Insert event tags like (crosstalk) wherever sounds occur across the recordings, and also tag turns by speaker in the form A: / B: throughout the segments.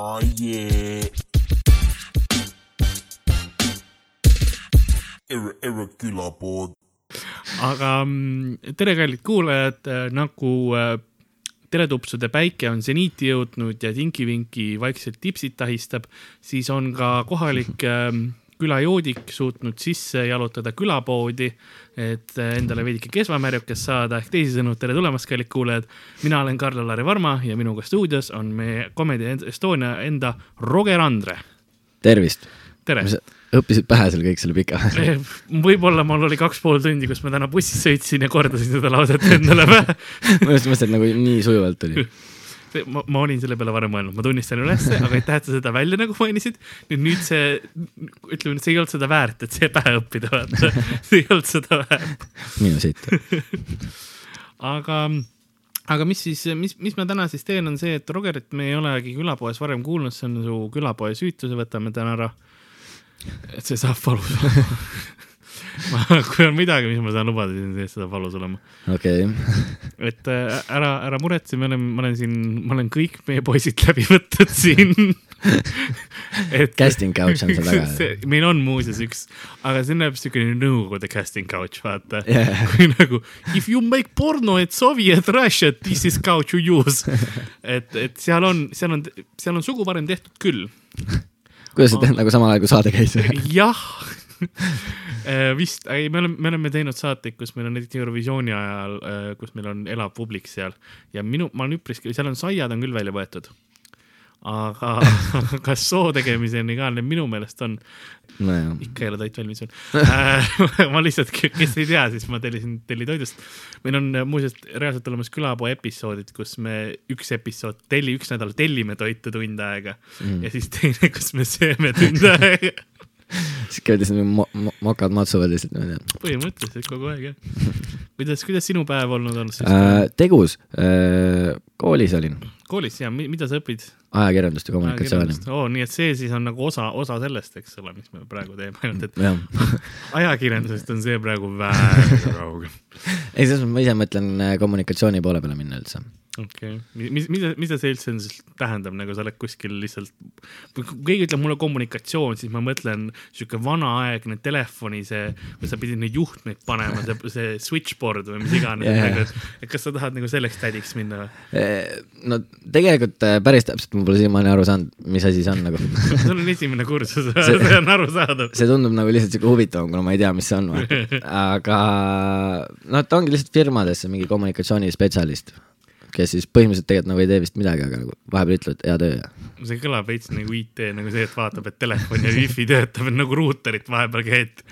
A: oh, yeah. Ere, Ere külapood.
B: aga mm, tere, kallid kuulajad, nagu äh, teletupsude päike on seniiti jõudnud ja Tinky-Winky vaikselt tipsid tähistab, siis on ka kohalik (laughs) ähm, külajoodik suutnud sisse jalutada külapoodi, et äh, endale veidike kesvamärjukest saada, ehk teisisõnu, tere tulemast, kallid kuulajad. mina olen Karl-Lari Varma ja minuga stuudios on meie Comedy Estonia enda Roger Andre.
C: tervist.
B: tere
C: õppisid pähe seal kõik selle pika
B: võib-olla mul oli kaks pool tundi, kus ma täna bussis sõitsin ja kordasin seda lauset endale pähe
C: ma just mõtlesin, et nagu nii sujuvalt tuli (laughs)
B: ma, ma olin selle peale varem mõelnud, ma tunnistan ülesse, aga aitäh, et sa seda välja nagu mainisid. nüüd, nüüd see, ütleme, see ei olnud seda väärt, et see pähe õppida, vaata. see ei olnud seda väärt.
C: minu siit
B: aga, aga mis siis, mis, mis ma täna siis teen, on see, et Rogerit me ei olegi külapoes varem kuulnud, see on su külapoe süütuse, võtame täna ära et see saab valus (laughs) kui on midagi, mis ma saan lubada, siis saab valus olema.
C: okei okay. (laughs)
B: et äh, ära, ära muretse, me oleme, ma olen siin, ma olen kõik meie poisid läbi võtnud siin (laughs)
C: et casting couch on seal taga.
B: meil on muuseas üks, aga see näeb siukene nõukogude casting couch, vaata yeah.. kui nagu if you make porno at Soviet Russia, this is couch you use. et, et seal on, seal on, seal on suguvarem tehtud küll
C: kuidas see nagu samal ajal, kui saade käis?
B: jah vist, ei, me oleme, me oleme teinud saateid, kus meil on näiteks Eurovisiooni ajal, äh, kus meil on elav publik seal ja minu, ma olen üpriski, seal on saiad on küll välja võetud aga (laughs) kas soo tegemiseni ka minu meelest on
C: no,?
B: ikka ei ole toit valmis veel äh, (laughs) ma lihtsalt, kes ei tea, siis ma tellisin tellitoidust. meil on muuseas reaalselt olemas külapoe episoodid, kus me üks episood telli, üks nädal tellime toitu tund aega mm. ja siis teine, kus me sööme tund aega (laughs)
C: siis käid lihtsalt mo mo mokad matsuvad lihtsalt niimoodi.
B: põhimõtteliselt kogu aeg jah. kuidas, kuidas sinu päev olnud on siis
C: äh,? tegus äh,, koolis olin.
B: koolis ja mida sa õpid?
C: ajakirjandust ja kommunikatsiooni.
B: oo, nii et see siis on nagu osa, osa sellest, eks ole, mis me praegu teeme, ainult et (laughs) ajakirjandusest on see praegu väga kaugel. (laughs)
C: ei, selles mõttes ma ise mõtlen äh, kommunikatsiooni poole peale minna üldse
B: okei okay., mis, mida, mida see üldse tähendab, nagu sa oled kuskil lihtsalt, kui keegi ütleb mulle kommunikatsioon, siis ma mõtlen sihuke vanaaegne telefoni, see, kus sa pidid neid juhtmeid panema, see, see switchboard või mis iganes yeah., nagu, et, kas sa tahad nagu selleks tädiks minna või?
C: No tegelikult eh, päris täpselt ma pole siiamaani aru saanud, mis asi see on nagu (laughs)
B: sul on esimene kursus see, see on arusaadav.
C: see tundub nagu lihtsalt sihuke huvitavam, kuna ma ei tea, mis see on, (laughs) aga noh, ta ongi lihtsalt firmadesse mingi kommunikatsioonispetsialist kes siis põhimõtteliselt tegelikult nagu ei tee vist midagi, aga nagu vahepeal ütlevad hea töö ja.
B: see kõlab veits nagu IT, nagu see, et vaatab, et telefon ja wifi töötab, nagu ruuterit vahepeal käid.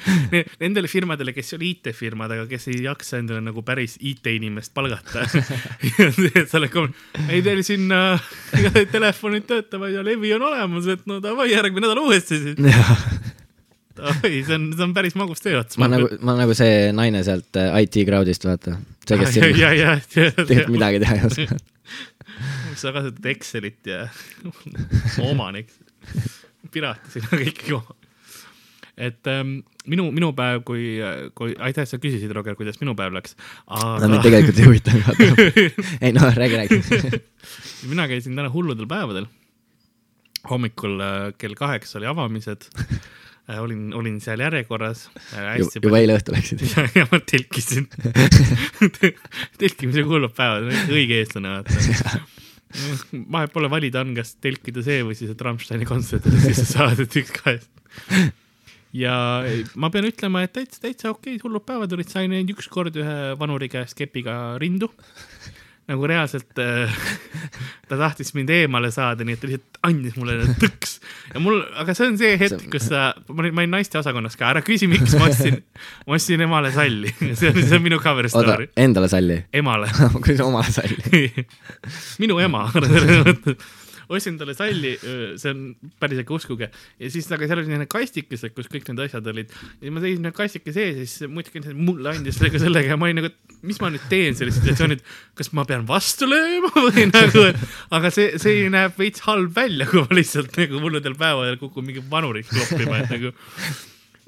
B: Nendele firmadele, kes ei ole IT-firmad, aga kes ei jaksa endale nagu päris IT-inimest palgata (laughs) (laughs) sa oled ka, ei teil siin (laughs) äh, telefonid töötavad ja levi on olemas, et no davai, järgmine nädal uuesti siis (laughs) oi, see on, see on päris magus töö ots.
C: ma nagu, ma nagu see naine sealt äh, IT crowd'ist, vaata. see, kes (laughs) siin tegelikult midagi teha ei oska. (laughs)
B: sa kasutad Excelit ja omanik, pirati siin on ikkagi oma et ähm, minu, minu päev, kui, kui, aitäh, sa küsisid, Roger, kuidas minu päev läks
C: aga.... no mind tegelikult ei huvita ei no räägi, räägi
B: mina käisin täna hulludel päevadel. hommikul äh, kell kaheksa oli avamised olin, olin seal järjekorras.
C: Äh,. juba eile õhtul läksid. (laughs)
B: Ja, ma telkisin. (laughs) Telkimise kuulub päevad, õige eestlane vaata. (laughs) Vahet pole valida on, kas telkida see või siis, et Rammsteini kontserdile sisse saada, et üks kahest. ja ma pean ütlema, et täitsa, täitsa okeid hullud päevad olid, sain ainult üks kord ühe vanuri käest kepiga rindu nagu reaalselt äh, ta tahtis mind eemale saada, nii et ta lihtsalt andis mulle tõks. Ja mul, aga see on see hetk, kus sa, ma olin, ma olin naisteosakonnas ka, ära küsi, miks ma ostsin, ma ostsin emale salli, (laughs) see on, see on minu cover story.
C: Endale salli?
B: emale. (laughs)
C: Kuidas omale salli. (laughs)
B: Minu ema ostsin talle salli, see on päris äge, uskuge. ja siis, aga seal oli selline kastikesed, kus kõik need asjad olid. ja ma seisin kastikese sees ja siis muidugi mulle andis sellega sellega ja ma olin nagu, et mis ma nüüd teen selles situatsioonis, kas ma pean vastu lööma (laughs) või nagu, aga see, see näeb veits halb välja, kui ma lihtsalt nagu mulludel päevadel kukun mingi vanuriks kloppima, et nagu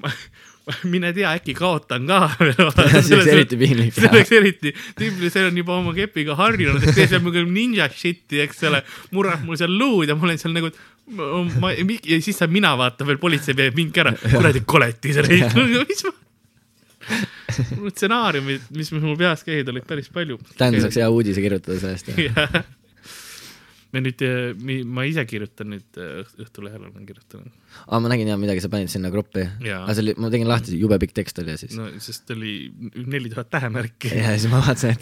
B: ma, (laughs) (laughs) mine tea, äkki kaotan ka.
C: see oleks eriti piinlik.
B: see oleks (laughs) eriti, tüüp, see on juba oma kepiga harjunud, et teeb seal mingi ninja shit'i, eks ole, murrab mul seal luud ja ma olen seal nagu, ma, ja siis saab mina vaata veel politsei peab mind ära, (laughs) kuradi koletis, mis ma. stsenaariumid, mis mul peas käivad, olid päris palju.
C: Dan saaks hea uudise kirjutada sellest.
B: Me nüüd, ma ise kirjutan nüüd äh, Õhtulehel olen kirjutanud.
C: aa, ma nägin jah midagi, sa panid sinna gruppi. Aga see oli, ma tegin lahti, jube pikk tekst oli ja siis.
B: no sest oli neli tuhat tähemärki.
C: ja siis ma vaatasin,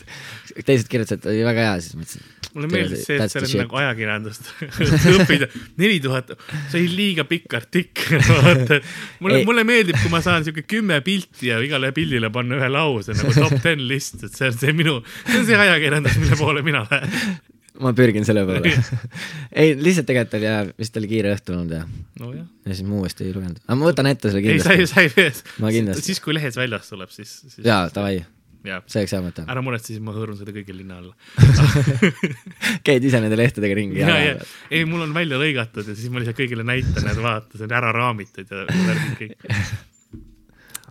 C: et teised kirjutasid, et oli väga hea, siis mõtlesin.
B: mulle meeldis see, et seal on nagu ajakirjandust (laughs) õppida. neli tuhat, see oli liiga pikk artikkel, (laughs) vaata. mulle mulle meeldib, kui ma saan siuke kümme pilti ja igale pildile panna ühe lause nagu top ten list, et see on see minu, see on see ajakirjandus, mille poole mina lähen.
C: Ma pürgin selle poole. (laughs) ei, lihtsalt tegelikult oli jah, vist oli kiire õhtu olnud ja,
B: nojah.
C: ja siis ma uuesti ei lugenud. aga ma võtan ette selle
B: ei, sa ei,
C: kindlasti.
B: sa ei
C: Ma kindlasti.
B: siis kui lehes väljas tuleb, siis, siis.
C: jaa, davai, see oleks hea mõte.
B: ära muretse, siis ma hõõrun seda kõige linna alla. (laughs)
C: käid ise nende lehtedega ringi
B: ja,
C: ja
B: ja, ei, mul on välja lõigatud ja siis ma lihtsalt kõigile näitan, et vaata, see on ära raamitud ja värgid kõik (laughs)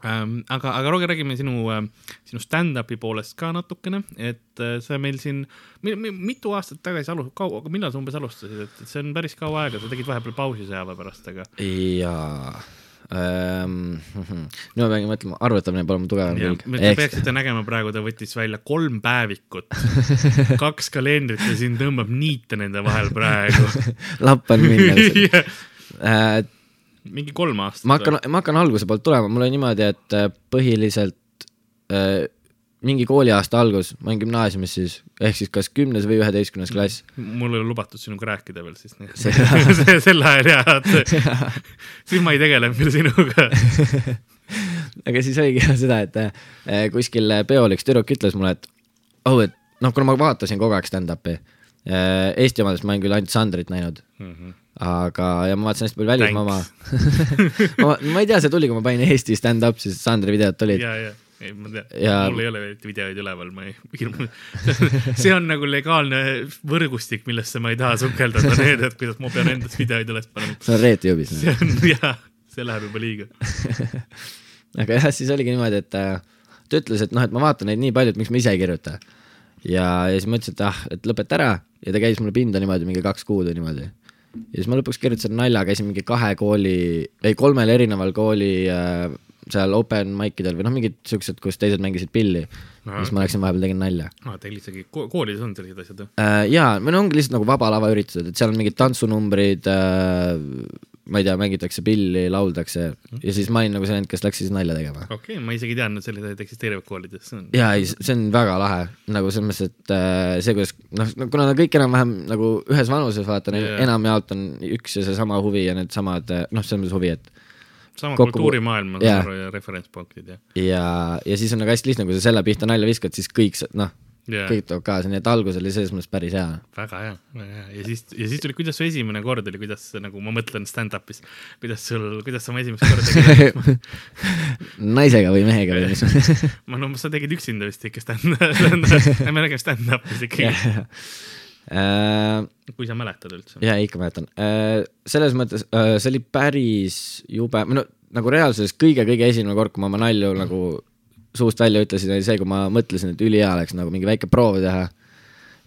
B: ähm,. aga, aga Roger, räägime sinu äh,, sinu stand-up'i poolest ka natukene, et äh, sa meil siin, mitu aastat tagasi alu-, kaua, millal sa umbes alustasid, et see on päris kaua aega, sa tegid vahepeal pausi sõjaväe pärast, aga
C: jaa ähm. (laughs) nüüd ma peangi mõtlema, arvutamine pole mu tugevam külg.
B: te peaksite nägema praegu, ta võttis välja kolm päevikut, (laughs) kaks kalendrit ja siin tõmbab niite nende vahel praegu (laughs)
C: lappan minna lihtsalt. Äh,
B: mingi kolm aastat.
C: ma hakkan, ma hakkan alguse poolt tulema, mul on niimoodi, et äh, põhiliselt äh, mingi kooliaasta algus, ma olin gümnaasiumis siis, ehk siis kas kümnes või üheteistkümnes klass.
B: mul ei ole lubatud sinuga rääkida veel siis, (laughs) sel ajal jaa, et (laughs) siis ma ei tegele veel sinuga. (laughs)
C: aga siis oligi seda, et äh, kuskil peol üks tüdruk ütles mulle, et oh, et noh, kuna ma vaatasin kogu aeg stand-up'i äh,, Eesti omades ma olen küll ainult Sandrit näinud, aga, ja ma vaatasin hästi palju välismaa oma. (laughs) ma, ma ei tea, see tuli, kui ma panin Eesti stand-up, siis Sandri videod tulid.
B: ja, ja, ei ma tean
C: Ja-,
B: mul ei ole videoid üleval, ma ei, (laughs) see on nagu legaalne võrgustik, millesse ma ei taha sukeldada, (laughs) need, et kuidas ma pean endast videoid üles panema.
C: see on Reet Jõbis.
B: see on jaa, see läheb juba liiga.
C: aga jah, siis oligi niimoodi, et äh, ta ütles, et noh, et ma vaatan neid nii palju, et miks ma ise ei kirjuta. ja, ja siis ma ütlesin, et ah, et lõpeta ära ja ta käis mulle pinda niimoodi mingi kaks kuud või niimoodi. Ja siis ma lõpuks kirjutasin nalja, käisin mingi kahe kooli, ei kolmel erineval kooli äh, seal open mic idel või noh, mingid siuksed, kus teised mängisid pilli.
B: Ahah.
C: siis ma läksin vahepeal tegin nalja
B: aa, teil isegi ko- koolides on sellised asjad või?
C: äh,. jaa, või no ongi lihtsalt nagu vaba lava üritused, et seal on mingid tantsunumbrid äh,, ma ei tea, mängitakse pilli, lauldakse ja siis ma olin nagu see vend, kes läks siis nalja tegema.
B: okei okay,, ma isegi ei teadnud, et sellised asjad eksisteerivad koolides,
C: jaa, ei, see on väga lahe, nagu selles mõttes, et äh, see, kuidas noh, kuna nad kõik enam-vähem nagu ühes vanuses vaata yeah., enamjaolt on üks ja seesama huvi ja needsamad noh, selles mõttes huvi, et
B: sama
C: kokku-
B: kultuurimaailm on yeah. ja referentspunktid ja,
C: ja, ja siis on nagu hästi lihtne, kui sa selle pihta nalja viskad, siis kõik noh
B: ja
C: kõik toob kaasa, nii et algus oli selles mõttes päris hea.
B: väga hea, väga hea ja siis, ja siis tuli, kuidas su esimene kord oli, kuidas nagu ma mõtlen stand-up'is, kuidas sul, kuidas sa oma esimest korda (laughs)
C: naisega või mehega või mis (laughs)
B: ma no sa tegid üksinda vist ikka stand-up'i, me räägime stand-up'is ikkagi,
C: Äh,
B: kui sa mäletad üldse.
C: jaa, ikka mäletan. selles mõttes äh, see oli päris jube, no nagu reaalsuses kõige-kõige esimene kord, kui ma oma nalju nagu suust välja ütlesin, oli see, kui ma mõtlesin, et ülihea oleks nagu mingi väike proov teha.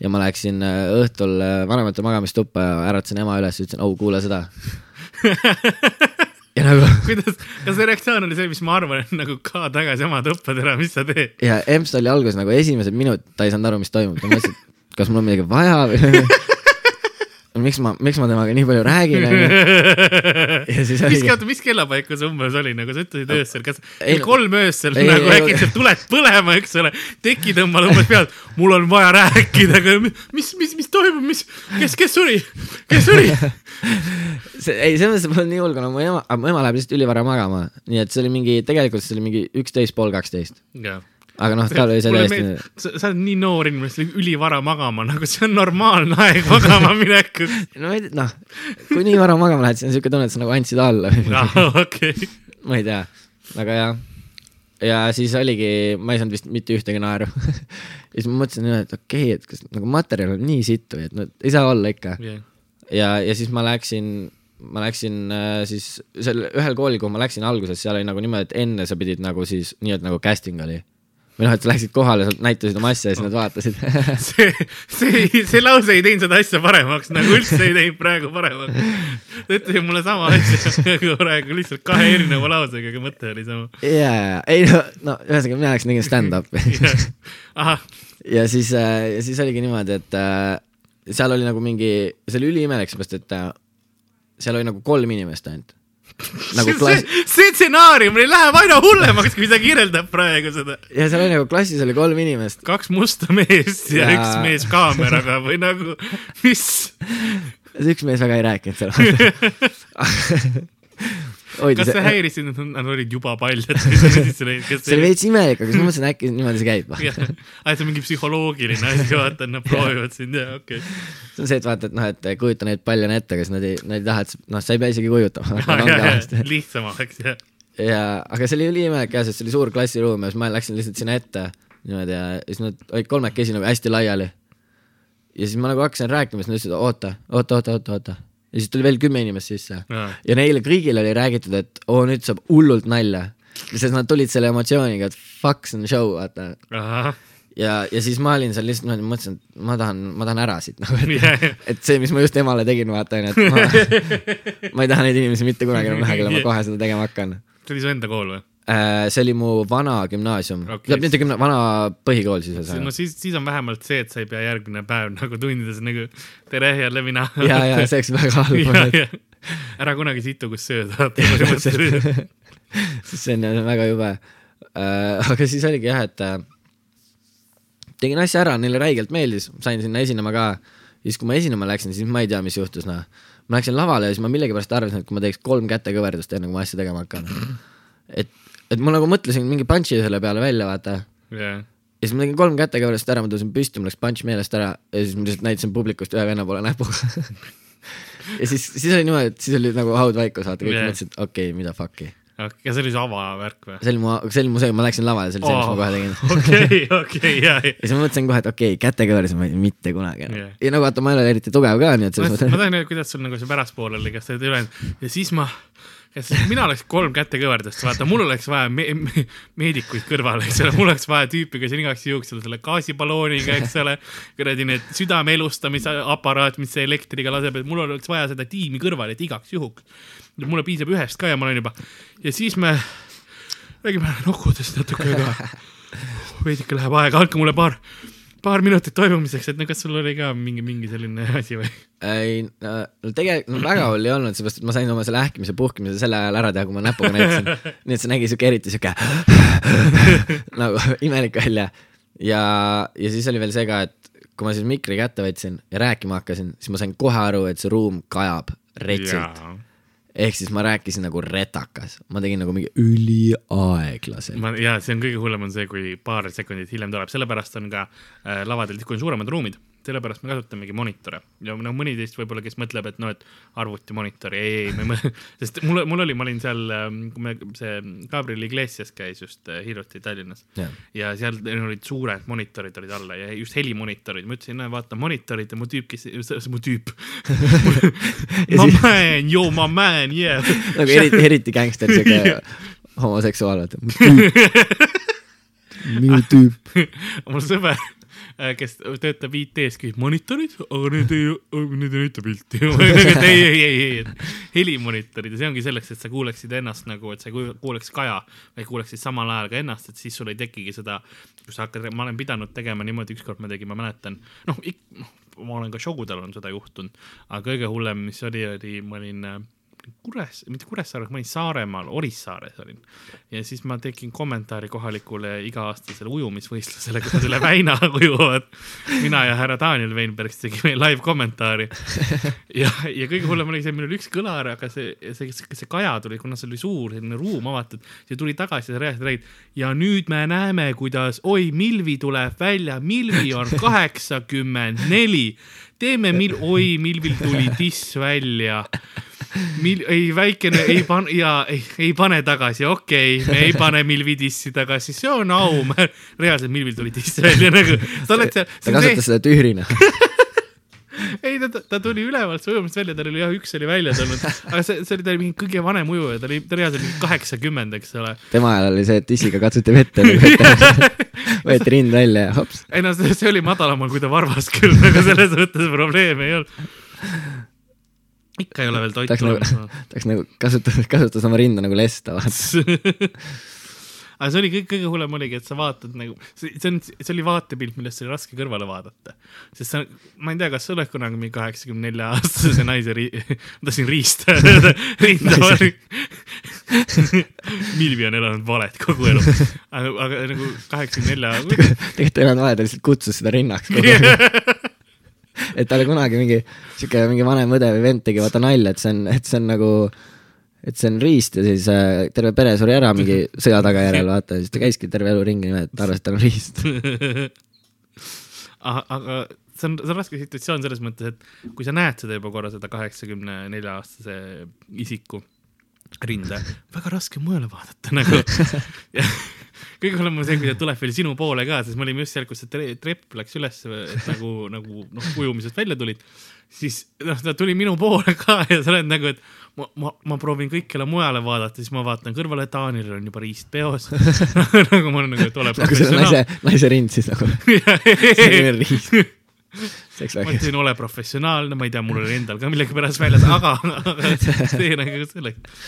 C: ja ma läksin äh, õhtul äh, vanemate magamistuppa ja äratasin ema üles ja ütlesin, au, kuula seda. (laughs) ja nagu
B: kuidas, kas see reaktsioon oli see, mis ma arvan, et nagu ka tagasi oma tuppa tere, mis sa teed?
C: ja EMS oli alguses nagu esimesed minutid, ta ei saanud aru, mis toimub, ta mõtles, et kas mul on midagi vaja või (laughs) miks ma, miks ma temaga nii palju räägin, onju. (laughs)
B: mis, oota, mis kellapaiku see umbes oli, nagu sa ütlesid öösel, kas
C: Ei,
B: kolm öösel
C: ei,
B: nagu äkki sa tuled põlema, eks ole, teki tõmbad umbes pealt, mul on vaja rääkida, aga mi- mis, mis, mis toimub, mis, kes, kes suri, kes suri? (laughs)
C: see, ei, selles mõttes pole nii hull, kuna mu ema, mu ema läheb lihtsalt ülivara magama, nii et see oli mingi, tegelikult see oli mingi üksteist pool kaksteist. Aga noh, tal oli see täiesti,
B: sa, oled nii noor inimene, sa oled ülivara magama, nagu see on normaalne aeg magama (laughs) minekuks.
C: no ei noh, kui nii vara magama lähed, siis on siuke tunne, et sa nagu andsid alla (laughs) midagi,
B: okei,
C: ma ei tea, aga jah. ja siis oligi, ma ei saanud vist mitte ühtegi naeru. (laughs) ja siis ma mõtlesin, et okei okay,, et kas nagu materjal on nii sitt või et no ei saa olla ikka. ja, ja siis ma läksin, ma läksin äh, siis sel ühel koolil, kuhu ma läksin alguses, seal oli nagu niimoodi, et enne sa pidid nagu siis nii-öelda nagu casting oli. Või noh, et läksid kohale, sa näitasid oma asja ja siis nad vaatasid. (laughs)
B: see, see, see lause ei teinud seda asja paremaks, nagu üldse ei teinud praegu paremaks. ta ütles mulle sama asja nagu praegu lihtsalt kahe erineva lausega, aga mõte oli sama.
C: ja, ja, ei no, no ühesõnaga mina läksin tegin stand-up'i (laughs)
B: ahah,
C: ja siis, ja siis oligi niimoodi, et äh, seal oli nagu mingi, see oli üliimelik, seepärast et äh, seal oli nagu kolm inimest ainult. Nagu klass,
B: see, see stsenaarium läheb aina hullemaks, kui sa kirjeldad praegu seda.
C: ja seal oli nagu klassis oli kolm inimest.
B: kaks musta meest ja, ja
C: Ja-
B: üks mees kaameraga või nagu, mis?
C: see üks mees väga ei rääkinud seal. (laughs)
B: kas see häiris sind, et nad olid juba paljad see oli,
C: veits imelik, aga siis ma mõtlesin, äkki niimoodi see käib.
B: aa, see on mingi psühholoogiline asi, vaata, et nad (laughs) proovivad sind ja okei okay..
C: see on see, et vaata, et noh, et kujuta neid paljone ette, aga siis nad ei, nad ei taha, et noh, sa ei pea isegi kujutama.
B: lihtsam oleks jah.
C: ja, aga see oli üliimelik jah, sest see oli suur klassiruum ja siis ma läksin lihtsalt sinna ette niimoodi ja siis nad olid kolmekesi nagu hästi laiali. ja siis ma nagu hakkasin rääkima, siis nad ütlesid oota, oota, oota, oota, oota. Ja siis tuli veel kümme inimest sisse ja neile kõigile oli räägitud, et oo nüüd saab hullult nalja. sest nad tulid selle emotsiooniga, et fuck, see on show, vaata. ja, ja siis ma olin seal lihtsalt niimoodi, mõtlesin, et ma tahan, ma tahan ära siit nagu, et (laughs) et see, mis ma just emale tegin, vaata onju, et ma, (laughs) ma ei taha neid inimesi mitte kunagi enam näha, kelle ma kohe seda tegema hakkan.
B: see oli su enda kool või?
C: See oli mu vana gümnaasium okay., mitte gümna-, vana põhikool siis
B: no
C: ühesõnaga.
B: siis, siis on vähemalt see, et sa ei pea järgmine päev nagu tundides nagu tere jälle mina. (laughs)
C: ja, ja see oleks väga halb (laughs) olnud,
B: ära kunagi situ, kus sööd, (laughs) vaata põhimõtteliselt.
C: see on väga jube. aga siis oligi jah, et äh, tegin asja ära, neile räigelt meeldis, sain sinna esinema ka. siis, kui ma esinema läksin, siis ma ei tea, mis juhtus, noh. ma läksin lavale ja siis ma millegipärast arvasin, et kui ma teeks kolm kätekõverdust, enne kui ma asja tegema hakkan. et, et ma nagu mõtlesin mingi punch'i selle peale välja, vaata
B: jah,
C: ja siis ma tegin kolm kätekõverdust ära, ma tõusin püsti, mul läks punch meelest ära ja siis ma lihtsalt näitasin publikust ühe venna poole näpuga. (laughs) ja siis, siis oli niimoodi, et siis oli nagu haudvaikus, vaata, kõik yeah. mõtlesid, okei okay,, mida fuck'i.
B: ja see oli su avavärk või?
C: see oli mu, see oli mu see, ma läksin lavale, see oli see, mis ma kohe tegin. (laughs)
B: okei, (laughs) okei, ja, ja.
C: ja siis ma mõtlesin kohe, et okei okay,, kätekõverdus ma ei tee mitte kunagi enam yeah.. ja nagu vaata, ma ei ole eriti tugev ka, nii et selles
B: ma
C: mõttes.
B: tahan öelda, kuidas sul nagu see pärastpool oli, kas sa oled ülejäänud ja siis ma, kas mina oleks kolm kätekõverdust, vaata, mul oleks vaja me me meedikuid kõrvale, eks ole, mul oleks vaja tüüpi, kes on igaks juhuks selle gaasibalooniga, eks ole, kuradi need südame elustamise aparaat, mis elektriga laseb, et mul oleks vaja seda tiimi kõrval, et igaks juhuks. mulle piisab ühest ka ja ma olen juba ja siis me räägime nokkudest natuke ka. veidike läheb aega, andke mulle paar, paar minutit toimumiseks, et no kas sul oli ka mingi, mingi selline (laughs) asi või?
C: ei, no tegelikult no, väga hull ei olnud, seepärast et ma sain oma selle ähkimise, puhkimise sel ajal ära teha, kui ma näpuga näitasin. (laughs) nii et see nägi siuke eriti siuke (laughs) nagu imelik välja. ja, ja siis oli veel see ka, et kui ma siis mikri kätte võtsin ja rääkima hakkasin, siis ma sain kohe aru, et see ruum kajab retsilt. Ehk siis ma rääkisin nagu retakas, ma tegin nagu mingi üliaeglaselt.
B: ja see on kõige hullem on see, kui paar sekundit hiljem tuleb, sellepärast on ka äh, lavadel tihti on suuremad ruumid, sellepärast me kasutamegi monitore ja no mõni teist võib-olla, kes mõtleb, et noh, et arvuti monitori, ei, ei, me mõtleme, (laughs) sest mul, mul oli, ma olin seal, kui me, see Gabriel Iglesias käis just äh, hiljuti Tallinnas
C: Jah.
B: ja seal olid suured monitorid olid alla ja just helimonitorid, ma ütlesin, näe vaata monitorid ja mu tüüp, kes, mu tüüp (laughs) ma man, yo ma man, yeah. (laughs)
C: nagu eriti, eriti gängster, siuke homoseksuaal, vaata. minu tüüp.
B: mul sõber, kes töötab IT-s, küsib monitorid, aga need ei, need ei näita pilti. (laughs) ei, ei, ei, ei, helimonitorid ja see ongi selleks, et sa kuuleksid ennast nagu, et sa kuuleks kaja, vaid kuuleksid samal ajal ka ennast, et siis sul ei tekigi seda, kui sa hakkad, ma olen pidanud tegema niimoodi, ükskord ma tegin, ma mäletan, noh, noh, ma olen ka showdel on seda juhtunud, aga kõige hullem, mis oli, oli, ma olin äh, Kures, mitte Kuressaares, ma olin Saaremaal, Orissaares olin. ja siis ma tegin kommentaari kohalikule iga-aastasele ujumisvõistlusele, kus üle (laughs) väina ujuvad. mina ja härra Daniel Veinberg tegime live kommentaari. ja, ja kõige hullem oli see, meil oli üks kõlar, aga see, see, see, see kaja tuli, kuna see oli suur selline ruum avatud, see tuli tagasi ja reaalselt räägid. ja nüüd me näeme, kuidas, oi, Milvi tuleb välja, Milvi on (laughs) kaheksakümmend neli. teeme mil-, oi, Milvil tuli tiss välja Mil-, ei väikene, ei pane ja ei, ei pane tagasi, okei okay,, me ei pane Milvi dissi tagasi, see on au, reaalselt Milvil tuli diss välja nagu, sa oled seal. (laughs)
C: ta kasutas seda tüürina.
B: ei, ta, ta tuli ülevalt su ujumist välja, tal oli jah, üks oli välja tulnud, aga see, see oli ta oli mingi kõige vanem ujuja, ta oli, ta oli reaalselt mingi kaheksakümmend, eks ole.
C: tema ajal oli see, et tissiga katsuti vette, (laughs) võeti rind välja ja hops.
B: ei no see, see oli madalamal kui ta varvas küll, aga selles mõttes probleemi ei olnud. Ikka ei ole veel toit
C: nagu
B: olemas., (laughs)
C: tahaks nagu kasutada, kasutas oma rinda nagu lesta, vaata. (laughs)
B: aga see oli kõik, kõige hullem oligi, et sa vaatad nagu, see on, see oli vaatepilt, millest oli raske kõrvale vaadata. sest sa, ma ei tea, kas sa oled kunagi mingi kaheksakümne nelja aastase naise ri-, ma tahtsin riista (laughs) rinda. Milvi on elanud valet kogu elu, aga, aga nagu kaheksakümne nelja,
C: tegelikult ei olnud vaja, ta lihtsalt kutsus seda rinnaks kogu aeg. Et talle kunagi mingi siuke mingi vanem õde või vend tegi vaata nalja, et see on, et see on nagu, et see on riist ja siis äh, terve pere suri ära mingi sõja tagajärjel, vaata, siis ta käiski terve elu ringi niimoodi, et arvas, et tal on riist. (laughs)
B: aga, see on, see on raske situatsioon selles mõttes, et kui sa näed seda juba korra, seda kaheksakümne nelja aastase isiku rinde, väga raske mujale vaadata nagu. (laughs) (laughs) kõige hullem on see, kui ta tuleb veel sinu poole ka, sest me olime just seal, kus see tre- trepp läks üles, et nagu, nagu noh, ujumisest välja tulid. siis noh, ta tuli minu poole ka ja sa oled nagu, et ma, ma, ma proovin kõikjale mujale vaadata, siis ma vaatan kõrvale, Taanil on juba riist peos. (laughs) nagu ma olen nagu, et ole
C: nagu selle naise, naise rind siis nagu,
B: professionaal.
C: riist. see oleks
B: ma
C: väga,
B: ütlesin, ole professionaalne, ma ei tea, mul oli endal ka millegipärast väljas, aga, aga see nagu selleks.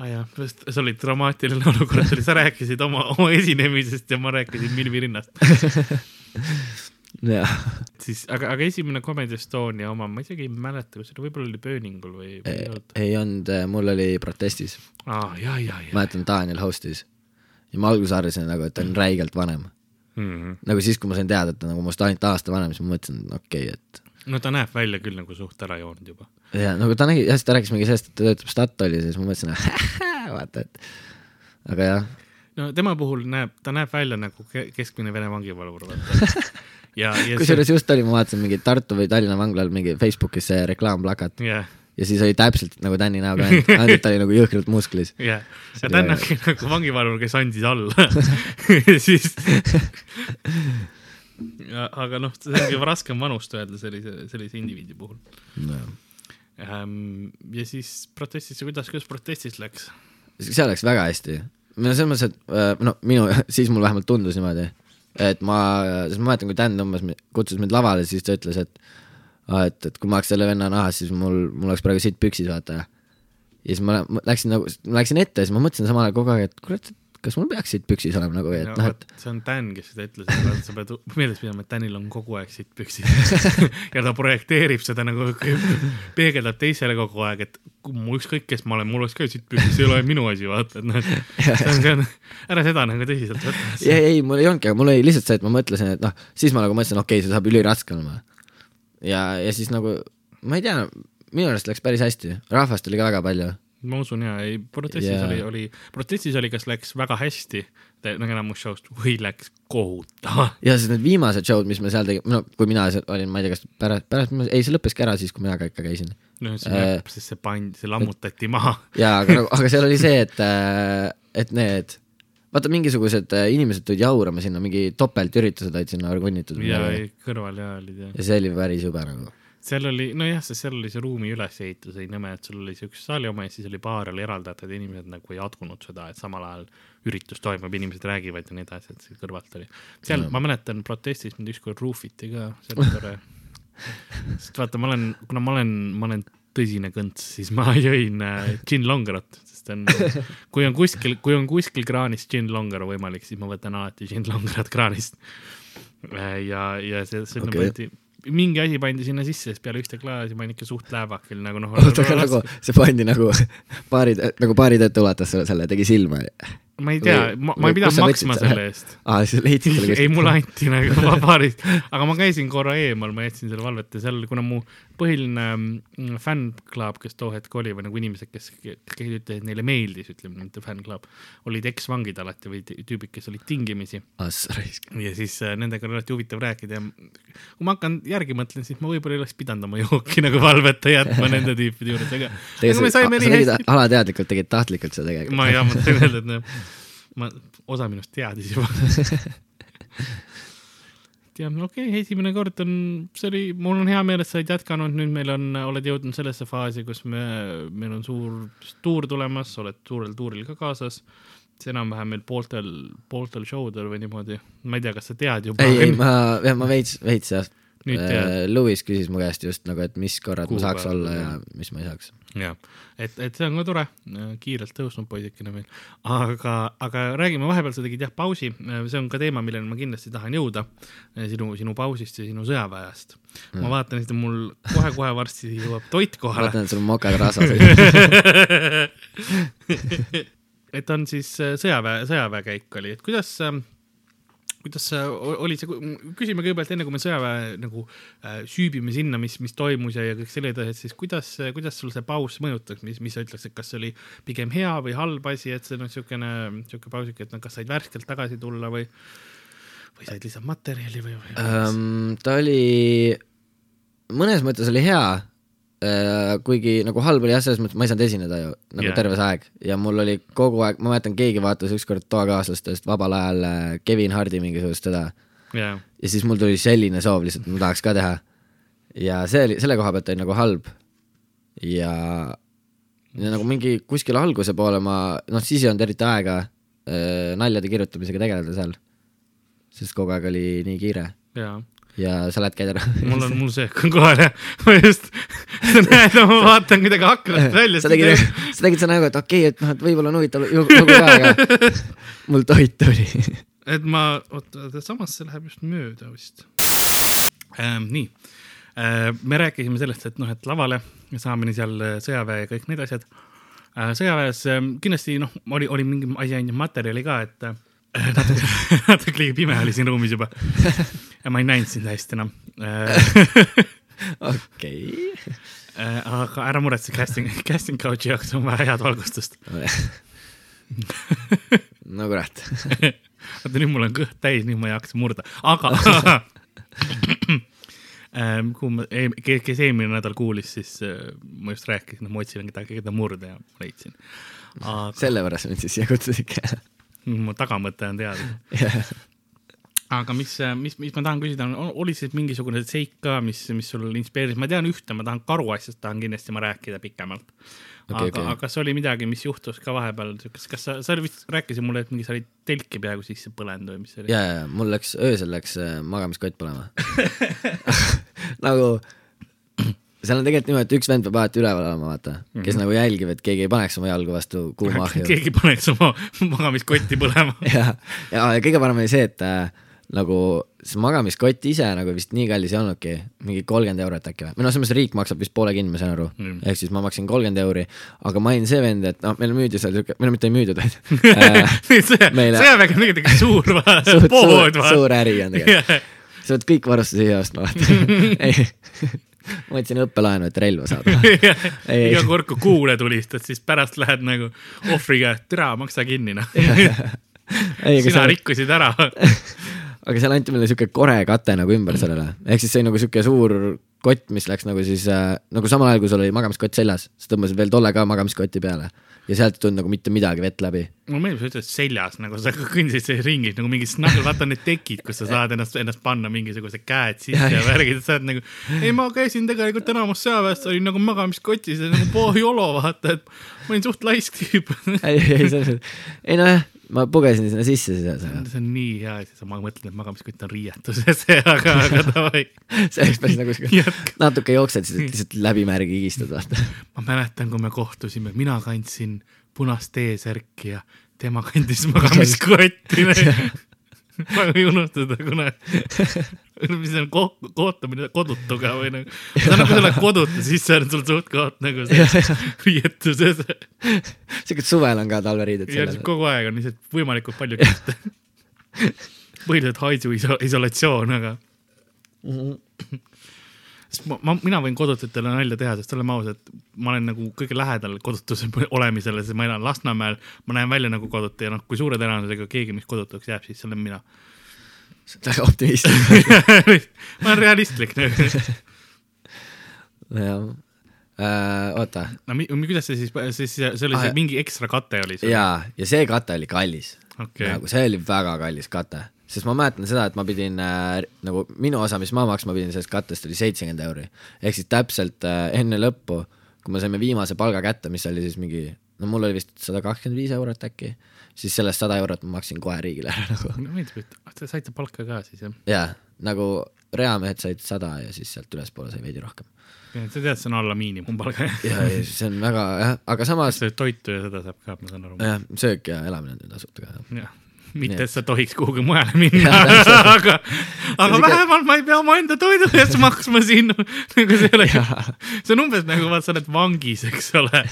B: Aa jaa, see oli dramaatiline olukord, oli, sa rääkisid oma, oma esinemisest ja ma rääkisin Milvi rinnast.
C: jah,
B: siis, aga, aga esimene Comedy Estonia oma, ma isegi ei mäleta, kas see oli, võib-olla oli Pööningul või, ei
C: ei olnud, mul oli protestis,
B: aa, ja, ja, ja.
C: mäletan, Daniel host'is ja ma alguses arvasin nagu, et ta on räigelt vanem.
B: Mhm.
C: nagu siis, kui ma sain teada, et ta nagu minust ainult aasta vanem, siis ma mõtlesin, okei okay,, et
B: no ta näeb välja küll nagu suht ära joonud juba.
C: ja nagu ta nägi, jah, siis ta rääkis mingi sellest, et ta töötab Statoilis ja siis ma mõtlesin, (laughs) vaata, et aga jah,
B: no tema puhul näeb, ta näeb välja nagu ke- keskmine Vene vangivalvur, vaata. (laughs) ja, ja
C: kusjuures just oli, ma vaatasin mingi Tartu või Tallinna vanglal mingi Facebookis see reklaamplakat
B: jah,
C: ja siis oli täpselt nagu Tänni näoga ainult, (laughs) ta oli nagu jõhkralt musklis.
B: jah,
C: See
B: ja
C: oli
B: ta on
C: väga-
B: nagu, vangivalvur, kes andis alla siis aga noh, see ongi raskem vanust öelda sellise, sellise indiviidi puhul ähm,. ja siis protestis, kuidas, kuidas protestis läks?
C: see läks väga hästi. no selles mõttes, et äh, no minu, (laughs) siis mul vähemalt tundus niimoodi, et ma, sest ma mäletan, kui Dan tõmbas, kutsus mind lavale, siis ta ütles, et et, et kui ma oleks selle venna nahas, siis mul, mul oleks praegu sitt püksis, vaata. ja siis ma läksin nagu, läksin ette ja siis ma mõtlesin samal ajal kogu aeg, et kurat, kas mul peaks sitt püksis olema nagu, et
B: no
C: noh, et,
B: see on Dan, kes seda ütles, aga sa pead meeles pidama, et Danil on kogu aeg sitt püksis (laughs) ja ta projekteerib seda nagu, peegeldab teisele kogu aeg, et mu ükskõik, kes ma olen, mul oleks ka sitt püksis, see ei ole minu asi, vaata, et noh, et see on, on, ära seda nagu tõsiselt võtta.
C: ei, ei, mul ei olnudki, aga mul oli lihtsalt see, et ma mõtlesin, et noh, siis ma nagu mõtlesin, okei okay,, see saab üliraske olema. ja, ja siis nagu, ma ei tea, minu arust läks päris hästi, rahvast oli ka väga palju
B: ma usun ja, ei protestis yeah. oli, oli, protestis oli, kas läks väga hästi, nagu enamus show'st või läks kohutavalt.
C: ja siis need viimased show'd, mis me seal tegime, no kui mina olin, ma ei tea, kas pärast, pärast, ei see lõppeski ära siis, kui mina ka ikka käisin.
B: noh, see
C: Äh.
B: näeb, sest see pandi, see lammutati maha.
C: jaa, aga nagu, (laughs) aga seal oli see, et, et need, vaata mingisugused äh, inimesed tulid jaurama sinna, mingi topeltüritused olid sinna organitud
B: ja
C: ja,
B: kõrval ja olid ja.
C: ja see oli päris jube nagu.
B: Seal oli, nojah, sest seal oli see ruumi ülesehitus oli nõme, et sul oli see üks saali oma ja siis oli baar oli eraldatud ja inimesed nagu ei adgunud seda, et samal ajal üritus toimub, inimesed räägivad ja nii edasi, et see kõrvalt oli. seal
C: Jaa.
B: ma mäletan protestis mind ükskord ruufiti ka, see oli tore. sest vaata, ma olen, kuna ma olen, ma olen tõsine kõnts, siis ma (laughs) jõin äh, gin longerot, sest on, kui on kuskil, kui on kuskil kraanis gin longer võimalik, siis ma võtan alati gin longerot kraanist. ja, ja see, sinna okay. pandi mingi asi pandi sinna sisse, siis peale ühte klaasi ma olin ikka suht läävakil nagu noh.
C: oota, aga nagu see pandi nagu (laughs) baari, nagu baaritöötaja ulatas sulle selle, tegi silma.
B: ma ei tea, ma, ma ei pidanud maksma
C: võtsid
B: selle eest.
C: aa, siis leidsid selle (laughs)
B: ei, mulle anti nagu (laughs) baarist, aga ma käisin korra eemal, ma jätsin selle valvet ja seal, kuna mu põhiline mm, fännklaab, kes too hetk oli või nagu inimesed, kes, kes ütlesid, neile meeldis, ütleme mitte fännklaab, olid eksvangid alati või tü- tüübid, kes olid tingimisi ja siis äh, nendega oli alati huvitav rääkida ja kui ma hakkan järgi mõtlen, siis ma võib-olla ei oleks pidanud oma jooki nagu valveta jätma nende tüüpide juures, aga, aga me saime nii hästi.
C: alateadlikult tegid tahtlikult seda tegelikult.
B: ma jah, ma tahan öelda, et noh, ma, osa minust teadis juba. (laughs) ja okei okay,, esimene kord on, see oli, mul on hea meel, et sa oled jätkanud, nüüd meil on, oled jõudnud sellesse faasi, kus me, meil on suur tuur tulemas, oled suurel tuuril ka kaasas. see enam-vähem meil pooltel, pooltel show del või niimoodi, ma ei tea, kas sa tead juba.
C: ei, ei ma, jah, ma veits, veits jah.
B: tead,
C: Lewis küsis mu käest just nagu, et mis korrad ma saaks olla ja mis ma ei saaks.
B: jah, et, et see on ka tore, kiirelt tõusnud poisikene meil, aga, aga räägime, vahepeal sa tegid jah pausi, see on ka teema, milleni ma kindlasti tahan jõuda, sinu, sinu pausist ja sinu sõjaväest. ma vaatan, et mul kohe-kohe varsti jõuab toit kohale.
C: vaatan, et sul mokad rasvas. (laughs)
B: et on siis äh, sõjaväe, sõjaväekäik oli, et kuidas, kuidas äh, o- oli see, küsime kõigepealt enne, kui me sõjaväe nagu äh, süübime sinna, mis, mis toimus ja, ja kõik selle edasi, et siis kuidas, kuidas sul see paus mõjutas, mis, mis sa ütleks, et kas see oli pigem hea või halb asi, et see noh, niisugune, niisugune pausik, et noh, kas said värskelt tagasi tulla või, või said lihtsalt materjali või, või?
C: um,. ta oli, mõnes mõttes oli hea kuigi nagu halb oli jah, selles mõttes ma ei saanud esineda ju nagu yeah. terve see aeg ja mul oli kogu aeg, ma mäletan, keegi vaatas ükskord toakaaslastest vabal ajal äh, Kevin Hardi mingisugust seda
B: jaa,
C: ja siis mul tuli selline soov lihtsalt, ma tahaks ka teha. ja see oli, selle koha pealt oli nagu halb. ja, ja nagu mingi kuskil alguse poole ma, noh siis ei olnud eriti aega äh, naljade kirjutamisega tegeleda seal. sest kogu aeg oli nii kiire
B: jaa
C: ja sa lähed, käid ära.
B: mul on, mul see on kohal jah, ma just, (laughs) sa näed, ma vaatan kuidagi aknast välja.
C: sa tegid, sa tegid seda nägu, et okei okay,, et noh, et võib-olla on huvitav lugu lugu ka, aga (laughs) mul toit tuli.
B: et ma, oota, samas see läheb just mööda vist ähm,. nii äh,, me rääkisime sellest, et noh, et lavale saamine seal äh, sõjaväe ja kõik need asjad äh,. sõjaväes äh, kindlasti noh, oli, oli mingi ainult materjali ka, et äh, (laughs) natuke, natuke liiga pime oli siin ruumis juba. Ja ma ei näinud sind hästi enam (laughs) äh,.
C: okei.
B: äh, aga ära muretse, casting, casting couch'i jaoks on vaja head valgustust. (laughs)
C: no kurat. (laughs)
B: oota, nüüd mul on kõht täis, nüüd ma ei jaksa murda, aga ähm, kuhu ma, kes eelmine nädal kuulis, siis äh, ma just rääkisin, et ma otsin kedagi, keda murda ja ma leidsin. aga
C: sellepärast mind siis siia kutsusidki.
B: mu tagamõte on teada. Aga mis, mis, mis ma tahan küsida, oli siis mingisugune seik ka, mis, mis sul inspireeris, ma tean ühte, ma tahan karu asjast tahan kindlasti ma rääkida pikemalt.
C: Okei,
B: aga
C: okei.
B: aga kas oli midagi, mis juhtus ka vahepeal, kas, kas sa, sa vist rääkisid mulle, et mingi sa olid telki peaaegu sisse põlenud või mis see oli?
C: ja, ja mul läks, öösel läks äh, magamiskott põlema (laughs) (laughs) nagu seal on tegelikult niimoodi, et üks vend peab alati üleval olema, vaata, kes mm -hmm. nagu jälgib, et keegi ei paneks oma jalgu vastu kuuma (laughs) ahju.
B: keegi paneks oma magamiskotti põlema.
C: ja, ja, ja kõige parem oli see, et äh, nagu see magamiskott ise nagu vist nii kallis ei olnudki, mingi kolmkümmend eurot äkki või, või noh, selles mõttes riik maksab vist poole kinni, ma sain aru
B: Mm.
C: ehk siis ma maksin kolmkümmend euri, aga ma olin see vend, et noh, meile müüdi seal siuke, või no mitte ei müüdud, vaid
B: sõjavägi on tegelikult suur (laughs)
C: suur,
B: pood
C: suur, suur äri on tegelikult. (laughs) sa pead kõik varustuse ise ostma, vaata. (laughs) ma võtsin õppelaenu, et relva saada.
B: Iga kord, kui kuule tulistad, siis pärast lähed nagu ohvri käest, türa, maksa kinni noh. sina
C: seal,
B: rikkusid ära.
C: Aga seal anti meile siuke kore kate nagu ümber sellele, ehk siis see nagu siuke suur kott, mis läks nagu siis äh, nagu samal ajal, kui sul oli magamiskott seljas, sa tõmbasid veel tolle ka magamiskotti peale ja sealt ei tulnud nagu mitte midagi vett läbi.
B: mulle meeldib, sa ütled seljas nagu sa (laughs) kõndisid seal ringis nagu mingi snuggle, vaata need tekid, kus sa saad ennast, ennast panna mingisugused käed sisse
C: Ja,
B: värgid, sa oled nagu. ei, ma käisin tegelikult enamus sõjaväest, olin nagu magamiskotis ja nagu pohjolo vaata, et ma olin suht laisk tüüp.
C: ei, ei selles mõttes, ei nojah, ma pugesin sinna sisse siis,
B: see on nii hea, et sa ma mõtled, et magamiskott on riietuses, (laughs) aga, aga (laughs) davai.
C: see oleks päris nagu siuke, natuke jooksed, siis lihtsalt läbimärgi higistad, vaata.
B: ma mäletan, kui me kohtusime, mina kandsin punast T-särki ja tema kandis (laughs) magamiskotti. (laughs) ma ei unusta seda kunagi. (laughs) mis on ko- kohtumine kodutuga või nagu, sa nagu sa oled kodutu, siis see on sul suht koht nagu see (laughs) riietuses.
C: siuke suvel on ka talveriided
B: ja kogu aeg on lihtsalt võimalikult palju kilte. põhiliselt haisu iso- isolatsioon, aga sest ma, ma, mina võin kodututele nalja teha, sest oleme ausad, ma olen nagu kõige lähedal kodutuse olemisele, sest ma elan Lasnamäel, ma näen välja nagu kodutu ja noh, kui suure tõenäosusega keegi minust kodutuks jääb, siis see olen mina.
C: väga optimistlik. (laughs)
B: ma olen realistlik nagu.
C: jah äh,, oota,
B: no mi, kuidas see siis, siis see oli
C: Ah,
B: see mingi ekstra kate oli sul?
C: jaa, ja see kate oli kallis
B: okei
C: nagu see oli väga kallis kate, sest ma mäletan seda, et ma pidin äh, nagu minu osa, mis ma maksma pidin sellest kattest oli seitsekümmend euri. ehk siis täpselt äh, enne lõppu, kui me saime viimase palga kätte, mis oli siis mingi, no mul oli vist sada kakskümmend viis eurot äkki, siis sellest sada eurot ma maksin kohe riigile ära nagu.
B: no et ah, te saite palka ka siis jah?
C: jaa, nagu reamehed said sada ja siis sealt ülespoole sai veidi rohkem.
B: sa tead, see on alla miinimumpalga.
C: ja, ja see on väga jah, aga samas
B: toitu ja seda saab ka, ma saan aru.
C: jah, söök ja elamine on tasuta ka.
B: jah, mitte, et sa tohiks kuhugi mujale minna, aga, aga vähemalt ma ei pea omaenda toidu eest maksma siin. nagu see ole, see on umbes nagu vaat sa oled vangis, eks ole.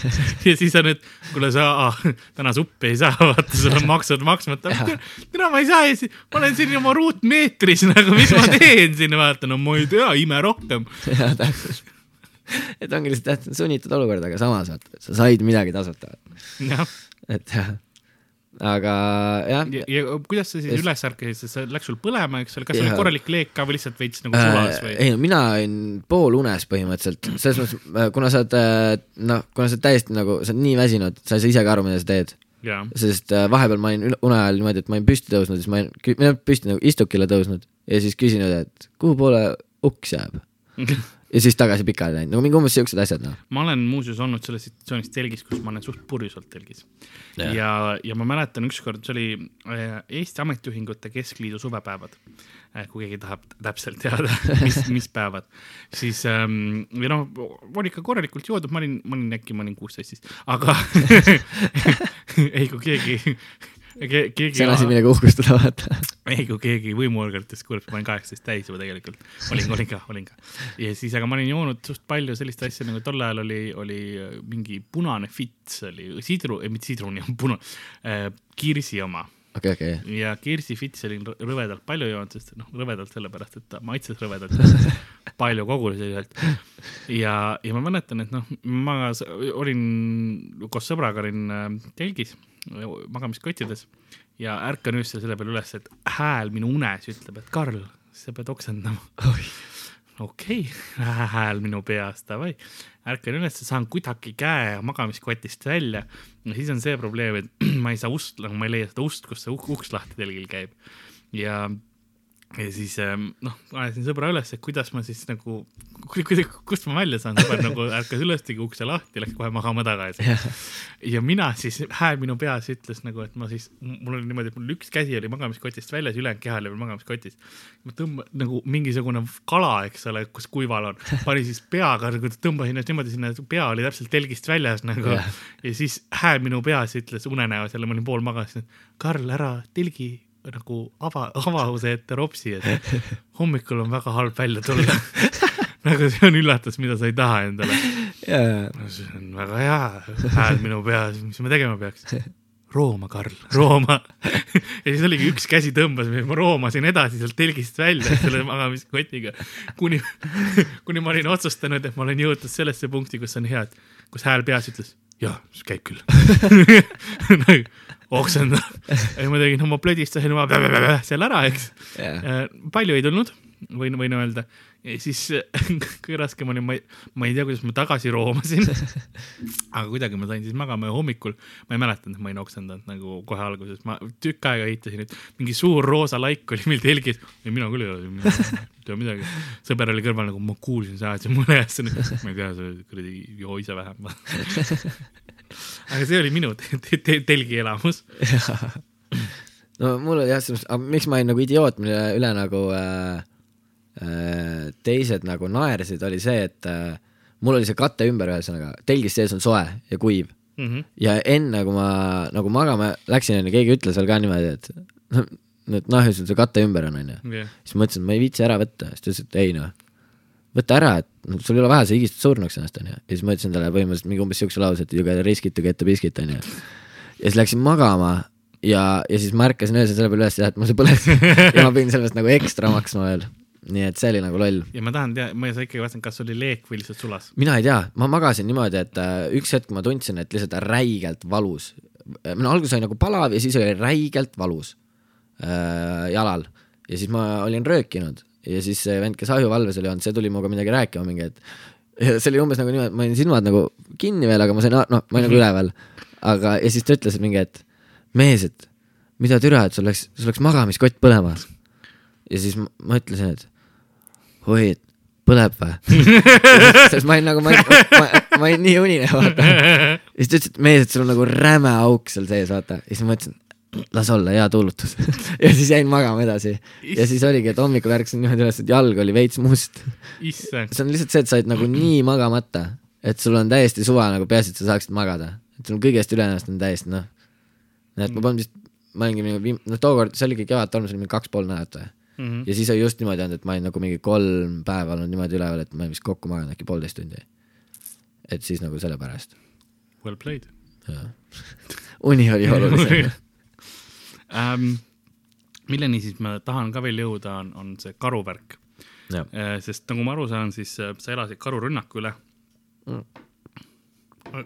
B: ja siis on, et kuule sa ah, täna suppi ei saa, vaata sul on maksud maksmata. täna ma ei saa ja siis ma olen siin oma ruutmeetris nagu, mis ma teen siin, vaata no ma ei tea, ime rohkem.
C: jaa, täpselt. et ongi lihtsalt jah, sunnitud olukord, aga samas vaata, sa said midagi tasuta.
B: jah,
C: et jah, aga jah
B: ja, ja kuidas sa siis
C: Just-
B: üles ärkasid, see läks sul põlema, eks ole, kas see oli korralik leek ka või lihtsalt veits nagu sulas
C: äh,
B: või?
C: ei no mina olin poolunes põhimõtteliselt, selles mõttes, kuna sa oled äh, noh, kuna sa oled täiesti nagu, sa oled nii väsinud, sa ei saa ise ka aru, mida sa teed.
B: jaa,
C: sest äh, vahepeal ma olin une ajal niimoodi, et ma olin püsti tõusnud, siis ma olin, või noh, püsti nagu istukile tõusnud ja siis küsinud, et kuhu poole uks jääb. (laughs) ja siis tagasi pikali läinud, nagu mingi umbes siuksed asjad noh.
B: ma olen muuseas olnud selles situatsioonis telgis, kus ma olen suht purjus olnud telgis.
C: Jah.
B: ja, ja ma mäletan ükskord, see oli äh, Eesti Ametiühingute Keskliidu suvepäevad. kui keegi tahab täpselt teada, (laughs) mis, mis päevad, siis ähm, või noh, oli ikka korralikult joodud, ma olin, ma olin äkki, ma olin kuusteist siis, aga (laughs) ei, kui keegi ke,,
C: on asi, millega uhkustada, vaata.
B: ei, kui keegi võimuorganitest kuuleb, ma olen kaheksateist täis juba tegelikult, olin, olin ka, olin ka. ja siis, aga ma olin joonud suht palju sellist asja nagu tol ajal oli, oli äh, mingi punane fits oli sidru, mitte sidruni, puna- äh,, kirsi oma
C: okei, okei,
B: ja Kirsi Fitsi olin rõ- rõvedalt palju joonud, sest noh, rõvedalt sellepärast, et ta maitses rõvedalt, palju kogusi sealt. ja, ja ma mäletan, et noh, ma olin koos sõbraga olin äh, telgis magamiskottides ja ärkan öösel selle peale üles, et hääl minu unes ütleb, et Karl, sa pead oksendama. okei okay., hääl minu peas, davai. ärkan üles, saan kuidagi käe magamiskotist välja ja siis on see probleem, et (clears throat) ma ei saa ust, nagu ma ei leia seda ust, kus see uk- uks lahti telgil käib. ja, ja siis ähm, noh, ajasin sõbra üles, et kuidas ma siis nagu, kust ma välja saan, sõber nagu ärkas üles, tegi ukse lahti, läks kohe magama tagasi. ja mina siis, hääl minu peas ütles nagu, et ma siis, mul oli niimoodi, et mul üks käsi oli magamiskotist väljas, ülejäänud keha oli veel magamiskotis. ma tõmban nagu mingisugune kala, eks ole, kus kuival on, panin siis peaga nagu tõmbasin ennast niimoodi sinna, pea oli täpselt telgist väljas nagu
C: Jah.
B: ja siis hääl minu peas ütles unenäos jälle, ma olin pool magasin, Karl, ära telgi nagu ava, avause ette ropsi, et hommikul on väga halb välja tulla. (laughs) nagu see on üllatus, mida sa ei taha endale.
C: jaa,
B: no see on väga hea hääl minu peas, mis ma tegema peaks? (laughs) rooma, Karl, rooma. (laughs) ja siis oligi üks käsi tõmbas, ma roomasin edasi sealt telgist välja selle magamiskotiga, kuni, kuni ma olin otsustanud, et ma olen jõudnud sellesse punkti, kus on hea, et kus hääl peas ütles, jaa, käib küll. oksendab. ja ma tegin oma plödistasin oma seal ära, eks.
C: jaa,
B: palju ei tulnud, võin, võin öelda. ja siis (laughs) kõige raskem oli, ma ei, ma ei tea, kuidas ma tagasi roomasin. (laughs) aga kuidagi ma sain siis magama ja hommikul ma ei mäletanud, et ma olin oksendanud nagu kohe alguses, ma tükk aega ehitasin, et mingi suur roosa laik oli meil telgis ja mina küll ei ole, ei tea midagi. sõber oli kõrval nagu ma kuulsin, sa ajasid mulle äsja, ma ei tea, sa kuradi joo ise vähem. (laughs) (laughs) aga see oli minu te te te telgi elamus. (laughs)
C: no mul oli jah, selles mõttes, aga miks ma olin nagu idioot, mille üle nagu äh, äh, teised nagu naersid, oli see, et äh, mul oli see kate ümber, ühesõnaga telgis sees on soe ja kuiv
B: Mhm.
C: ja enne kui ma nagu magama läksin, onju, keegi ütles veel ka niimoodi, (laughs) et noh, et noh, sul see kate ümber on, onju. siis ma mõtlesin, et ma ei viitsi ära võtta, siis ta ütles, et ei noh, võta ära, et no, sul ei ole vaja, sa higistad surnuks ennast, onju. ja siis ma ütlesin talle põhimõtteliselt mingi umbes siukse lause, et you gotta risk it to get the biscuit, onju. ja siis läksin magama ja, ja siis ma ärkasin öösel selle peale üles, et mul see põles (laughs) ja ma pidin sellest nagu ekstra maksma veel. nii et see oli nagu loll.
B: ja ma tahan teada, ma ei saa ikkagi vastata, kas oli leek või lihtsalt sulas.
C: mina ei tea, ma magasin niimoodi, et äh, üks hetk ma tundsin, et lihtsalt räigelt valus. no alguses oli nagu palav ja siis oli räigelt valus äh, jalal ja siis ma olin röökinud ja siis see vend, kes ahjuvalves oli olnud, see tuli minuga midagi rääkima mingi, et ja see oli umbes nagu niimoodi, ma olin silmad nagu kinni veel, aga ma sain, noh, ma olin nagu üleval. aga, ja siis ta ütles mingi, et mees, et mida türa, et sul läks, sul läks magamiskott põlema. ja siis ma, ma ütlesin, et oi, et põleb või? (laughs) sest ma olin nagu, ma olin nii unine, vaata. ja siis ta ütles, et mees, et sul on nagu räme auk seal sees, vaata. ja siis ma mõtlesin, las olla, hea tuulutus. (laughs) ja siis jäin magama edasi. ja siis oligi, et hommikul ärkasin niimoodi üles, et jalg oli veits must. see on lihtsalt see, et sa oled nagu nii magamata, et sul on täiesti suva nagu peaasi, et sa saaksid magada. et sul kõigest ülejäänust on täiesti noh. et ma polnud vist, ma olingi mingi viim-, noh tookord, see oligi Kevadtorm, see oli mingi kaks pool nädalat või.
B: Mhm.
C: ja siis oli just niimoodi olnud, et ma olin nagu mingi kolm päeva olnud niimoodi üleval, et ma olin vist kokku maganud äkki poolteist tundi. et siis nagu sellepärast,
B: well played (laughs)
C: uni oli olulisem. (laughs)
B: ähm,. milleni siis ma tahan ka veel jõuda, on, on see karuvärk.
C: jah,
B: sest nagu ma aru saan, siis äh, sa elasid karurünnaku üle.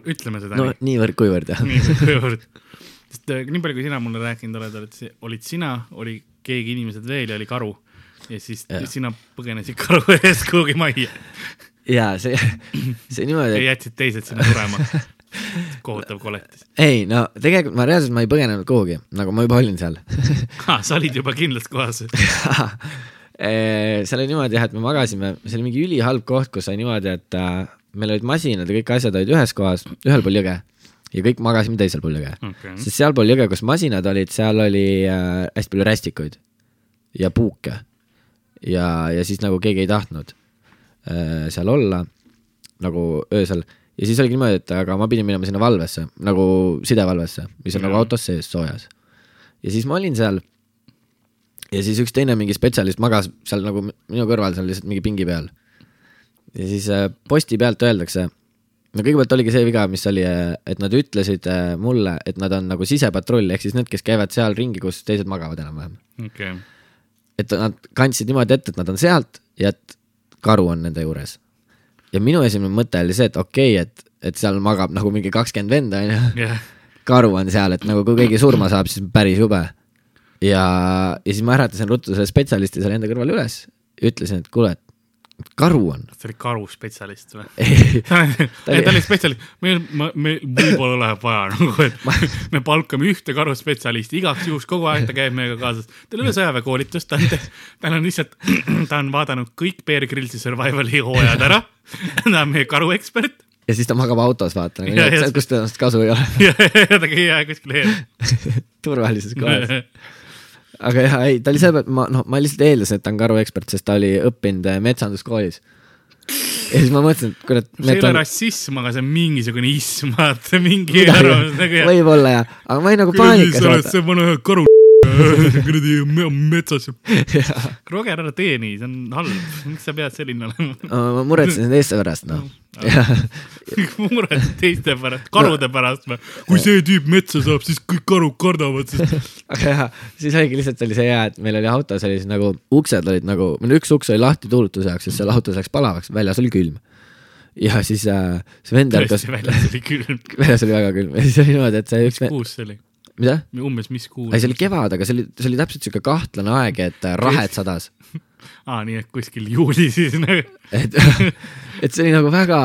B: ütleme seda
C: no
B: nii.
C: niivõrd-kuivõrd jah.
B: nii kuivõrd, sest äh, nii palju, kui sina mulle rääkinud oled, oled, olid sina, oli keegi inimesed veel ja oli karu. ja siis ja. sina põgenesid karu (laughs) eest kuhugi majja
C: ja see, see niimoodi,
B: ja
C: et
B: jätsid teised sinna surema. (laughs) kohutav koletis.
C: ei no tegelikult ma reaalselt ma ei põgenenud kuhugi, nagu ma juba olin seal (laughs)
B: sa olid juba kindlas kohas. (laughs)
C: Eh, seal oli niimoodi jah, et me magasime, see oli mingi ülihalb koht, kus sai niimoodi, et äh, meil olid masinad ja kõik asjad olid ühes kohas, ühel pool jõge ja kõik magasime teisel pool jõge
B: okay.,
C: sest sealpool jõge, kus masinad olid, seal oli äh, hästi palju rästikuid ja puuke ja, ja siis nagu keegi ei tahtnud äh, seal olla nagu öösel ja siis oligi niimoodi, et aga ma pidin minema sinna valvesse nagu sidevalvesse, mis on
B: Jaa.
C: nagu autos sees soojas. ja siis ma olin seal ja siis üks teine mingi spetsialist magas seal nagu minu kõrval seal lihtsalt mingi pingi peal. ja siis äh, posti pealt öeldakse, no kõigepealt oligi see viga, mis oli, et nad ütlesid äh, mulle, et nad on nagu sisepatrull, ehk siis need, kes käivad seal ringi, kus teised magavad enam-vähem.
B: okei,
C: et nad kandsid niimoodi ette, et nad on sealt ja et karu on nende juures. Ja minu esimene mõte oli see, et okei okay,, et, et seal magab nagu mingi kakskümmend venda, onju. karu on seal, et nagu kui keegi surma saab, siis päris jube. ja, ja siis ma äratasin ruttu selle spetsialisti seal enda kõrval üles ütlesin, et kuule, et karu on.
B: see oli karuspetsialist või?
C: ei,
B: ta oli spetsialist, meil, meil võib-olla läheb vaja nagu, et (laughs) me palkame ühte karuspetsialisti igaks juhuks kogu aeg, ta käib meiega kaasas. tal ei ole sõjaväekoolitust, ta on, tal on lihtsalt, (clears throat) ta on vaadanud kõik Bear Grillsi Survivali hooajad ära. (laughs) ta on meie karuekspert
C: ja siis ta magab autos, vaata, nagu kust temast kasu ei ole. (laughs)
B: ja, ja ta ei jää kuskile ees.
C: turvalises kohas. Aga jah, ei, ta oli sellepärast, ma noh, ma lihtsalt eeldasin, et ta on karuekspert, sest ta oli õppinud äh, metsanduskoolis. ja siis ma mõtlesin, et kurat,
B: see ei ole
C: metsan-
B: rassism, aga see on mingisugune ism, vaata mingi arvamus nagu jah.
C: võib-olla jah, aga ma olin nagu paanikas
B: sa oled see vana karu (laughs) kuradi me- metsas. Roger, ära tee nii, see on halb, miks sa pead selline olema?
C: ma muretsesin teiste pärast, noh. (laughs)
B: mured teiste pärast, karude pärast või? kui see tüüp metsa saab, siis kõik karud kardavad, sest (laughs)
C: aga jah, siis oligi lihtsalt oli see hea, et meil oli autos oli siis nagu uksed olid nagu, meil üks uks oli lahti tuulutuse jaoks, sest seal autos läks palavaks, väljas oli külm. ja siis äh, see vend
B: tõesti, väljas oli külm.
C: väljas oli väga külm ja siis oli niimoodi, et see üks vend,
B: kuus see oli?
C: mida?
B: umbes mis kuus?
C: ei, see oli kevad, aga see oli, see oli täpselt siuke kahtlane aeg, et äh, rahet sadas. (laughs)
B: aa, nii et kuskil juuli siis nagu. (laughs)
C: et, (laughs) et see oli nagu väga,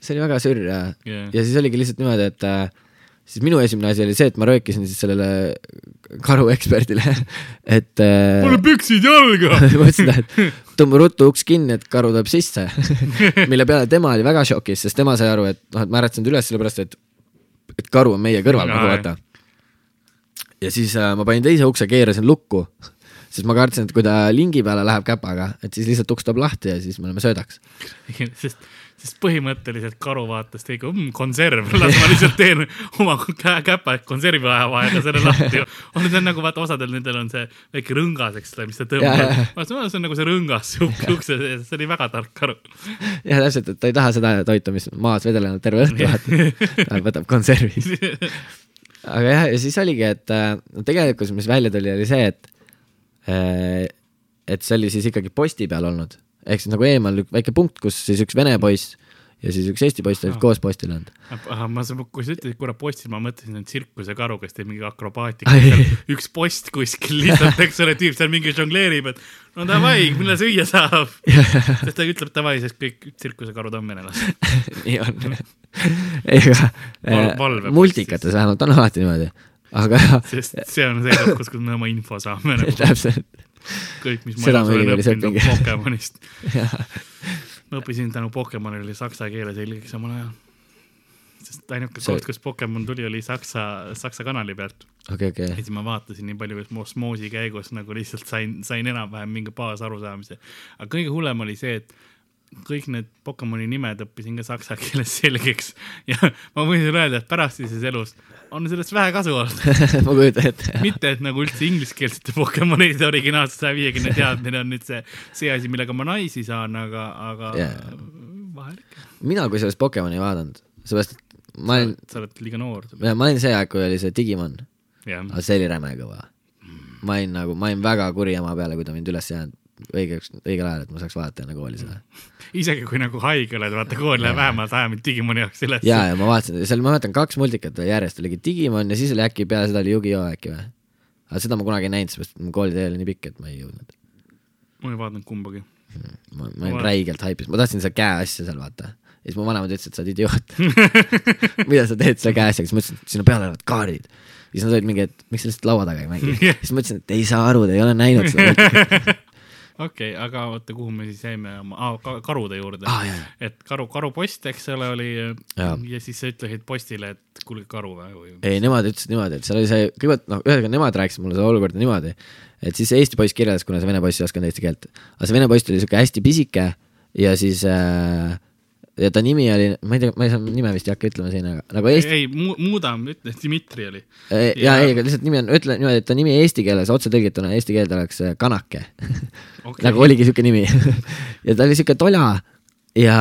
C: see oli väga sürr ja
B: Jah.
C: ja siis oligi lihtsalt niimoodi, et äh, siis minu esimene asi oli see, et ma röökisin siis sellele karueksperdile, et äh,
B: pane püksid jalga.
C: ma ütlesin, et tõmba ruttu uks kinni, et karu tuleb sisse. mille peale tema oli väga šokis, sest tema sai aru, et noh, et ma äratasin ta üles sellepärast, et, et karu on meie kõrval nagu vaata. Ja siis äh, ma panin teise ukse, keerasin lukku, sest ma kartsin, et kui ta lingi peale läheb käpaga, et siis lihtsalt uks tuleb lahti ja siis me oleme söödaks. (laughs)
B: sest, sest põhimõtteliselt karu vaatas teiega mmm,, konserv, (laughs) las ma lihtsalt teen oma käpa konserviajavahega selle lahti. (laughs) on see on nagu vaata, osadel nendel on see väike rõngas, eks ole, mis ta tõmbab
C: jaa..
B: see on nagu see rõngas ukse sees, see oli väga tark karu.
C: jah, täpselt, et ta ei taha seda toitu, mis maas vedelenud terve õhtu, vaata. ta võtab konservi. Aga jah, ja siis oligi, et äh, no tegelikult, mis välja tuli, oli see, et äh, et see oli siis ikkagi posti peal olnud, ehk siis nagu eemal väike punkt, kus siis üks vene poiss ja siis üks eesti poiss olid
B: Ah.
C: koos postil olnud.
B: ma, kui sa ütlesid korra postil, ma mõtlesin, et tsirkusekaru, kes teeb mingi
C: Ai.
B: akrobaatikat, üks post kuskil lihtsalt, eks ole, tüüp seal mingi žongleerib, et no davai, millal süüa saab. (laughs) sest ta ütleb davai, sest kõik tsirkusekarud on venelased. (laughs)
C: nii on. ei, aga
B: Val- valvepost
C: multikates vähemalt on alati niimoodi. aga (laughs)
B: sest see on see koht, kus me oma info saame nagu
C: täpselt,
B: kõik, mis ma
C: Seda
B: elus
C: ma
B: olen
C: ülikoolis
B: õppinud Pokemonist. Ma õppisin tänu Pokemonile saksa keele selgeks omal ajal. sest ainuke
C: See-
B: koht, kus Pokemon tuli, oli saksa, saksa kanali pealt.
C: okei, okei
B: ja, siis ma vaatasin nii palju, ma osmoosi käigus nagu lihtsalt sain, sain enam-vähem mingi baasarusaamise. aga kõige hullem oli see, et kõik need Pokemoni nimed õppisin ka saksa keeles selgeks ja ma võin sulle öelda, et pärastises elus on sellest vähe kasu olnud. (laughs)
C: ma kujutan ette.
B: mitte, et nagu üldse ingliskeelsete Pokemonide originaalse saja viiekümne teadmine on nüüd see, see asi, millega ma naisi saan, aga, aga yeah. vahel
C: mina kusjuures Pokemoni ei vaadanud, seepärast, et ma olin,
B: sa oled liiga noor.
C: ma olin see aeg, kui oli see Digimon,
B: jah,
C: aga see oli räme kõva. ma olin nagu, ma olin väga kuri ema peale, kui ta mind üles ei jäänud õigeks, õigel ajal, et ma saaks vaadata enne kooli seda.
B: isegi kui nagu haige oled, vaata kool läheb vähemalt ajamine Digimoni jaoks üles.
C: ja, ja ma vaatasin, seal ma mäletan kaks multikat järjest oligi Digimon ja siis oli äkki peale seda oli Yu-Gi-Oh äkki või? aga seda ma kunagi ei näinud, sest mu koolitee oli nii pikk, et ma ei jõudnud.
B: ma ei vaadanud kumbagi.
C: ma, ma olin räigelt haipis, ma tahtsin seda käeasja seal vaata. ja siis mu vanemad ütlesid, et sa oled idioot. (laughs) mida sa teed selle käeasjaga, siis ma ütlesin, et sinna peale lähevad kaardid. siis nad olid mingi, et miks sa lihtsalt laua taga ei mängi. (laughs) siis ma ütlesin, et ei saa aru, te ei ole näinud seda. (laughs)
B: okei okay,, aga oota, kuhu me siis jäime oma ah,, karude juurde
C: jaa,
B: et karu, karupost, eks ole, oli ja. Ja siis sa ütlesid postile, et kuulge karu või, või?
C: ei, nemad ütlesid niimoodi, et seal oli see, kõigepealt noh, ühesõnaga nemad rääkisid mulle seda olukorda niimoodi, et siis Eesti poiss kirjeldas, kuna see vene poiss ei osanud eesti keelt, aga see vene poiss oli siuke hästi pisike ja siis äh, ja ta nimi oli, ma ei tea, ma ei saa nime vist ei hakka ütlema siin, aga nagu Eesti,
B: ei mu,, muudame, ütle, Dmitri oli.
C: ja, ja ei, aga lihtsalt nimi on, ütle niimoodi, et ta nimi eesti keeles otse tõlgituna eesti keelde oleks äh, Kanake
B: okay. (laughs)
C: nagu oligi siuke nimi (laughs) ja ta oli siuke tola ja,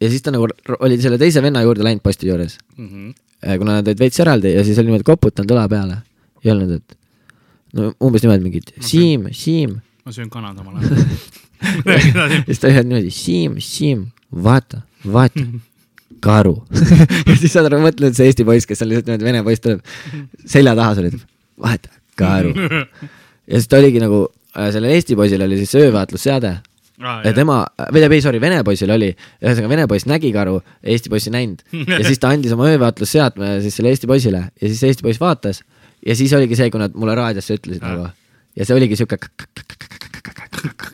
C: ja siis ta nagu oli selle teise venna juurde läinud posti juures
B: mm. -hmm.
C: Kuna nad olid veits eraldi ja siis oli niimoodi koputanud õla peale ja öelnud, et no umbes niimoodi mingid Siim, Siim.
B: ma söön kana samal ajal. (laughs)
C: siis ta ütles niimoodi Siim, Siim, vaata, vaata, karu. ja siis saad aru, mõtle, et see Eesti poiss, kes on lihtsalt niimoodi vene poiss tuleb selja taha sulle, ütleb vaata, karu. ja siis ta oligi nagu, sellel Eesti poisil oli siis öövaatlusseade
B: Ah,
C: ja tema, või ei, sorry, vene poisil oli, ühesõnaga vene poiss nägi karu, Eesti poiss ei näinud ja siis ta andis oma öövaatlusseadme siis selle Eesti poisile ja siis Eesti poiss vaatas ja siis oligi see, kui nad mulle raadiosse ütlesid nagu ja see oligi siuke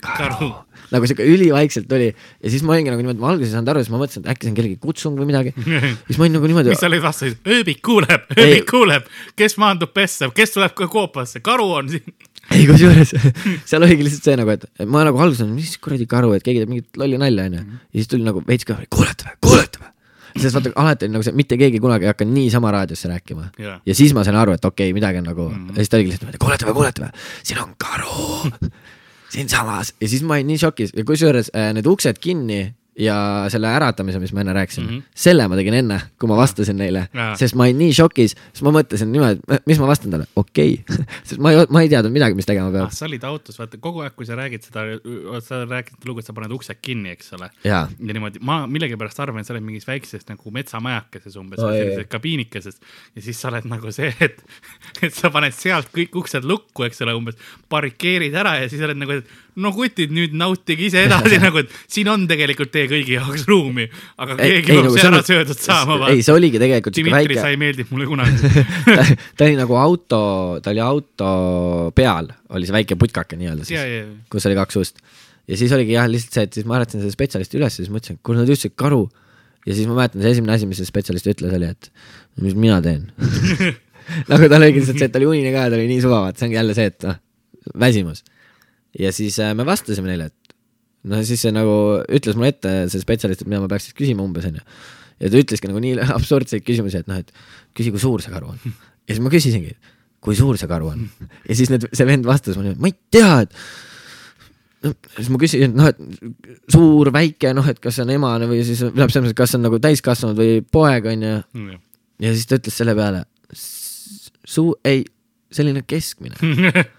B: karu.
C: Nagu siuke ülivaikselt tuli ja siis ma olingi nagu niimoodi, ma alguses ei saanud aru, siis ma mõtlesin, et äkki see on kellegi kutsung või midagi. siis ma olin nagu niimoodi
B: mis, sa olid vastu, ööbik kuuleb, ööbik kuuleb, kes maandub pessa, kes tuleb koopasse, karu on siin.
C: ei kusjuures seal oligi lihtsalt see nagu, et ma nagu alguses, mis kuradi karu, et keegi teeb mingit lolli nalja onju. ja siis tuli nagu veits kõvemini, kuulete või, kuulete või. sest vaata alati oli nagu see, mitte keegi kunagi ei hakanud niisama raadiosse rääkima
B: Jaa.
C: ja siis ma sain aru, et okei okay,, midagi on nagu mm, -hmm. ja siis ta oligi lihtsalt kuulete või, kuulete või, siin on karu siinsamas ja siis ma olin nii šokis. Ja kusjuures äh, need uksed kinni ja selle äratamise, mis ma enne rääkisin mm. -hmm. selle ma tegin enne, kui ma vastasin neile sest ma olin nii šokis, siis ma mõtlesin niimoodi, mis ma vastan talle, okei okay. (laughs) sest ma ei, ma ei teadnud midagi, mis tegema
B: ah,
C: peab.
B: sa olid autos, vaata kogu aeg, kui sa räägid seda, sa räägid lugu, et sa paned uksed kinni, eks ole. ja niimoodi, ma millegipärast arvan, et sa oled mingis väikses nagu metsamajakeses umbes
C: ei,
B: sellises kabiinikeses ja siis sa oled nagu see, et, (laughs) et sa paned sealt kõik uksed lukku, eks ole, umbes barrikeerid ära ja siis oled nagu, et no kutid, nüüd nautige ise edasi (laughs) nagu, et siin on tegelikult teie kõigi jaoks ruumi, aga keegi peab see ära söödud saama.
C: nagu ei, see oligi tegelikult
B: Dmitri,
C: väike
B: sa, ei meeldinud mulle kunagi. (laughs)
C: ta, ta oli nagu auto, ta oli auto peal, oli see väike putkake nii-öelda siis, kus oli kaks ust. ja siis oligi jah, lihtsalt see, et siis ma äratasin selle spetsialisti üles ja siis mõtlesin, kuule nad ütlesid karu. ja siis ma mäletan, see esimene asi, mis see spetsialist ütles, oli, et mis mina teen (laughs) nagu tal oligi lihtsalt see, et ta oli unine ka ja ta oli nii suva, vaata see ongi jälle see, et noh, väsimus. Ja siis äh, me vastasime neile, et no siis see nagu ütles mulle ette see spetsialist, et mida ma peaks siis küsima umbes onju. ja ta ütleski nagu nii (laughs) absurdseid küsimusi, et noh, et küsi, kui suur see karu on. ja siis ma küsisingi, kui suur see karu on. ja siis need, see vend vastas mulle, ma ei tea, et no, siis ma küsisin, et noh, et suur, väike, noh, et kas see on emane või siis tähendab selles mõttes, kas see on nagu täiskasvanud või poeg onju.
B: ja.
C: ja siis ta ütles selle peale, suu, ei, selline keskmine. (laughs)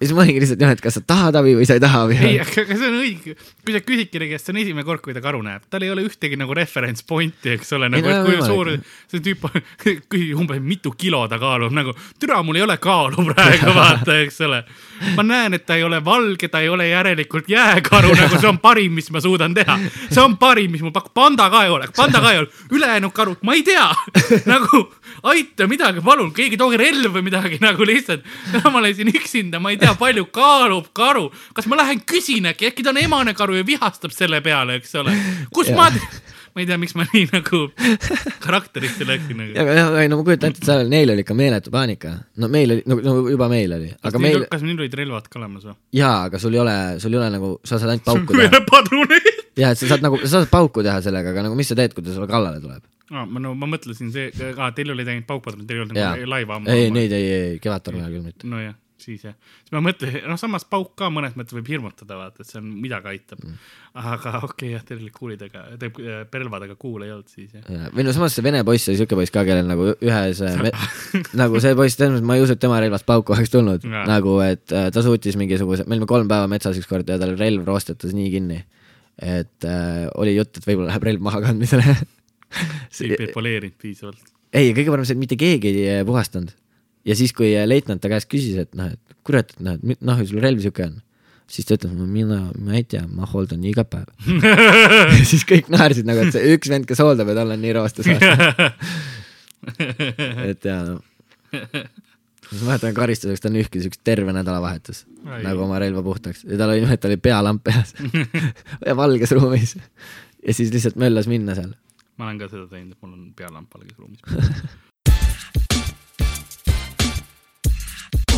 C: siis ma olingi lihtsalt jah, et kas sa tahad abi või sa ei taha abi.
B: ei, aga see on õige, kui sa küsid kellegi käest, see on esimene kord, kui ta karu näeb, tal ei ole ühtegi nagu reference point'i, eks ole, nagu, et kui suur see tüüp, (laughs) küsib umbes mitu kilo ta kaalub, nagu türa, mul ei ole kaalu praegu, vaata, eks ole. ma näen, et ta ei ole valge, ta ei ole järelikult jääkaru, nagu see on parim, mis ma suudan teha. see on parim, mis mul pakub, panda ka ei ole, panda ka ei ole, ülejäänud karud, ma ei tea, (laughs) nagu aita midagi, palun, keegi tooge relv või midagi nagu lihtsalt. ma olen siin üksinda, ma ei tea, palju kaalub karu, kas ma lähen küsin äkki, äkki ta on emane karu ja vihastab selle peale, eks ole. kus
C: Jaa.
B: ma, ma ei tea, miks ma nii nagu karakterisse läksin nagu.
C: aga jah, ei no ma kujutan ette, seal neil oli ikka meeletu paanika. no meil oli, no, juba meil oli, aga
B: kas
C: meil
B: kas meil olid relvad ka olemas või?
C: jaa, aga sul ei ole, sul ei ole nagu, sa saad ainult pauku teha.
B: padruneid. (laughs)
C: jah, et sa saad nagu, sa saad pauku teha sellega, aga nagu mis sa teed, kui ta sulle kallale tuleb?
B: aa, ma no ma mõtlesin see, aa, teil olid ainult paukpadrud, teil ei olnud
C: jaa
B: nagu, laiva
C: ei, neid ei, ei, Kevadtormi ajal küll mitte.
B: nojah, siis jah, siis ma mõtlesin, noh, samas pauk ka mõnes mõttes võib hirmutada, vaata, et see on, midagi aitab mm.. aga (laughs) okei okay,, jah, teil kuulidega, teil relvadega kuul ei olnud siis jah.
C: või no samas see vene poiss oli siuke poiss ka, kellel nagu ühes me, (laughs) nagu see poiss, selles mõttes ma ei usu, et tema relvast pauku oleks tulnud nagu et äh, ta suutis mingisuguse, me olime kolm päeva metsas ükskord ja tal relv roostetas nii kinni, et äh, oli jutt, et võib-olla läheb relv maha kandmisele
B: ei poleerinud piisavalt.
C: ei, kõige parem see, et mitte keegi ei äh, puhastanud. Ja siis, kui leitnant ta käest küsis, et noh, et kurat, et noh, et noh, sul relv siuke on, siis ta ütles, mina, ma ei tea, ma hooldan iga päev. (laughs) siis kõik naersid nagu, et see üks vend, kes hooldab, et olla nii roostes. (laughs) et jaa, no. siis ma mäletan karistuseks ta nühkis üks terve nädalavahetus nagu oma relva puhtaks ja tal oli niimoodi, et tal oli pealamp peas (laughs) ja valges ruumis. ja siis lihtsalt möllas minna seal.
B: ma olen ka seda teinud, et mul on pealamp valges ruumis.